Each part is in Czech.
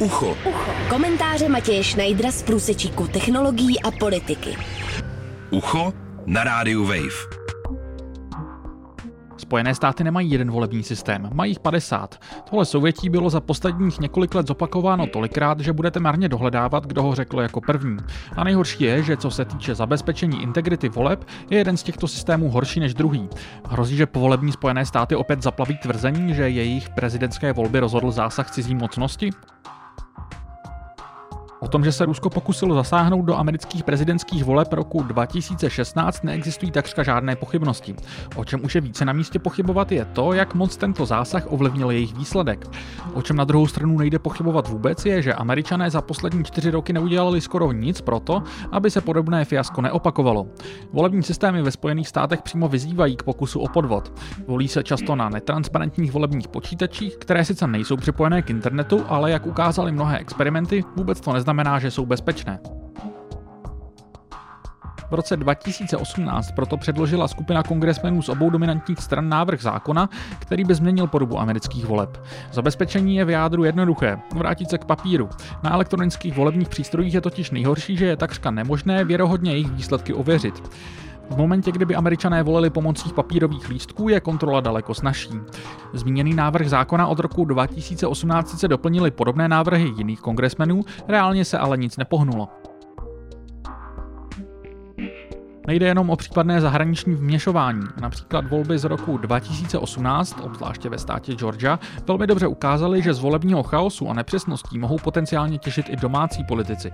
Ucho. Ucho. Komentáře Matěje Schneidera z průsečíku technologií a politiky. Ucho na rádiu Wave. Spojené státy nemají jeden volební systém, mají jich 50. Tohle sovětí bylo za posledních několik let zopakováno tolikrát, že budete marně dohledávat, kdo ho řekl jako první. A nejhorší je, že co se týče zabezpečení integrity voleb, je jeden z těchto systémů horší než druhý. Hrozí, že povolební Spojené státy opět zaplaví tvrzení, že jejich prezidentské volby rozhodl zásah cizí mocnosti? O tom, že se Rusko pokusilo zasáhnout do amerických prezidentských voleb roku 2016, neexistují takřka žádné pochybnosti. O čem už je více na místě pochybovat je to, jak moc tento zásah ovlivnil jejich výsledek. O čem na druhou stranu nejde pochybovat vůbec je, že američané za poslední čtyři roky neudělali skoro nic pro to, aby se podobné fiasko neopakovalo. Volební systémy ve Spojených státech přímo vyzývají k pokusu o podvod. Volí se často na netransparentních volebních počítačích, které sice nejsou připojené k internetu, ale jak ukázaly mnohé experimenty, vůbec to neznamená, neznamená, že jsou bezpečné. V roce 2018 proto předložila skupina kongresmenů z obou dominantních stran návrh zákona, který by změnil podobu amerických voleb. Zabezpečení je v jádru jednoduché, vrátit se k papíru. Na elektronických volebních přístrojích je totiž nejhorší, že je takřka nemožné věrohodně jejich výsledky ověřit. V momentě, kdyby američané volili pomocí papírových lístků, je kontrola daleko snažší. Zmíněný návrh zákona od roku 2018 se doplnily podobné návrhy jiných kongresmenů, reálně se ale nic nepohnulo. Nejde jenom o případné zahraniční vměšování. Například volby z roku 2018, obzvláště ve státě Georgia, velmi dobře ukázaly, že z volebního chaosu a nepřesností mohou potenciálně těšit i domácí politici.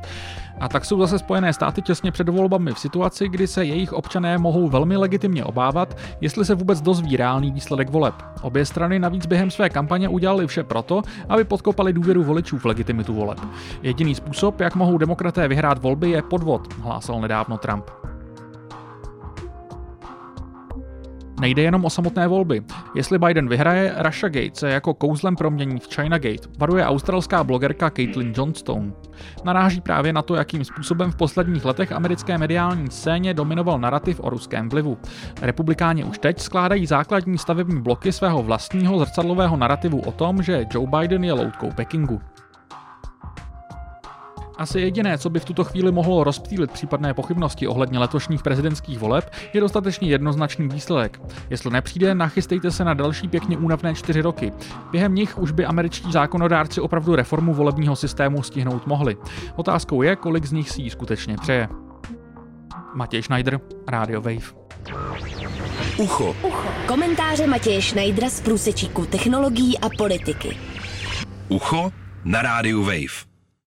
A tak jsou zase Spojené státy těsně před volbami v situaci, kdy se jejich občané mohou velmi legitimně obávat, jestli se vůbec dozví reálný výsledek voleb. Obě strany navíc během své kampaně udělali vše proto, aby podkopali důvěru voličů v legitimitu voleb. Jediný způsob, jak mohou demokraté vyhrát volby, je podvod, hlásal nedávno Trump. Nejde jenom o samotné volby. Jestli Biden vyhraje, Gate se jako kouzlem promění v China Gate, varuje australská blogerka Caitlin Johnstone. Naráží právě na to, jakým způsobem v posledních letech americké mediální scéně dominoval narrativ o ruském vlivu. Republikáni už teď skládají základní stavební bloky svého vlastního zrcadlového narrativu o tom, že Joe Biden je loutkou Pekingu. Asi jediné, co by v tuto chvíli mohlo rozptýlit případné pochybnosti ohledně letošních prezidentských voleb, je dostatečně jednoznačný výsledek. Jestli nepřijde, nachystejte se na další pěkně únavné čtyři roky. Během nich už by američtí zákonodárci opravdu reformu volebního systému stihnout mohli. Otázkou je, kolik z nich si ji skutečně přeje. Matěj Schneider, Radio Wave. Ucho. Ucho. Komentáře Matěje Schneidera z průsečíku technologií a politiky. Ucho na rádiu Wave.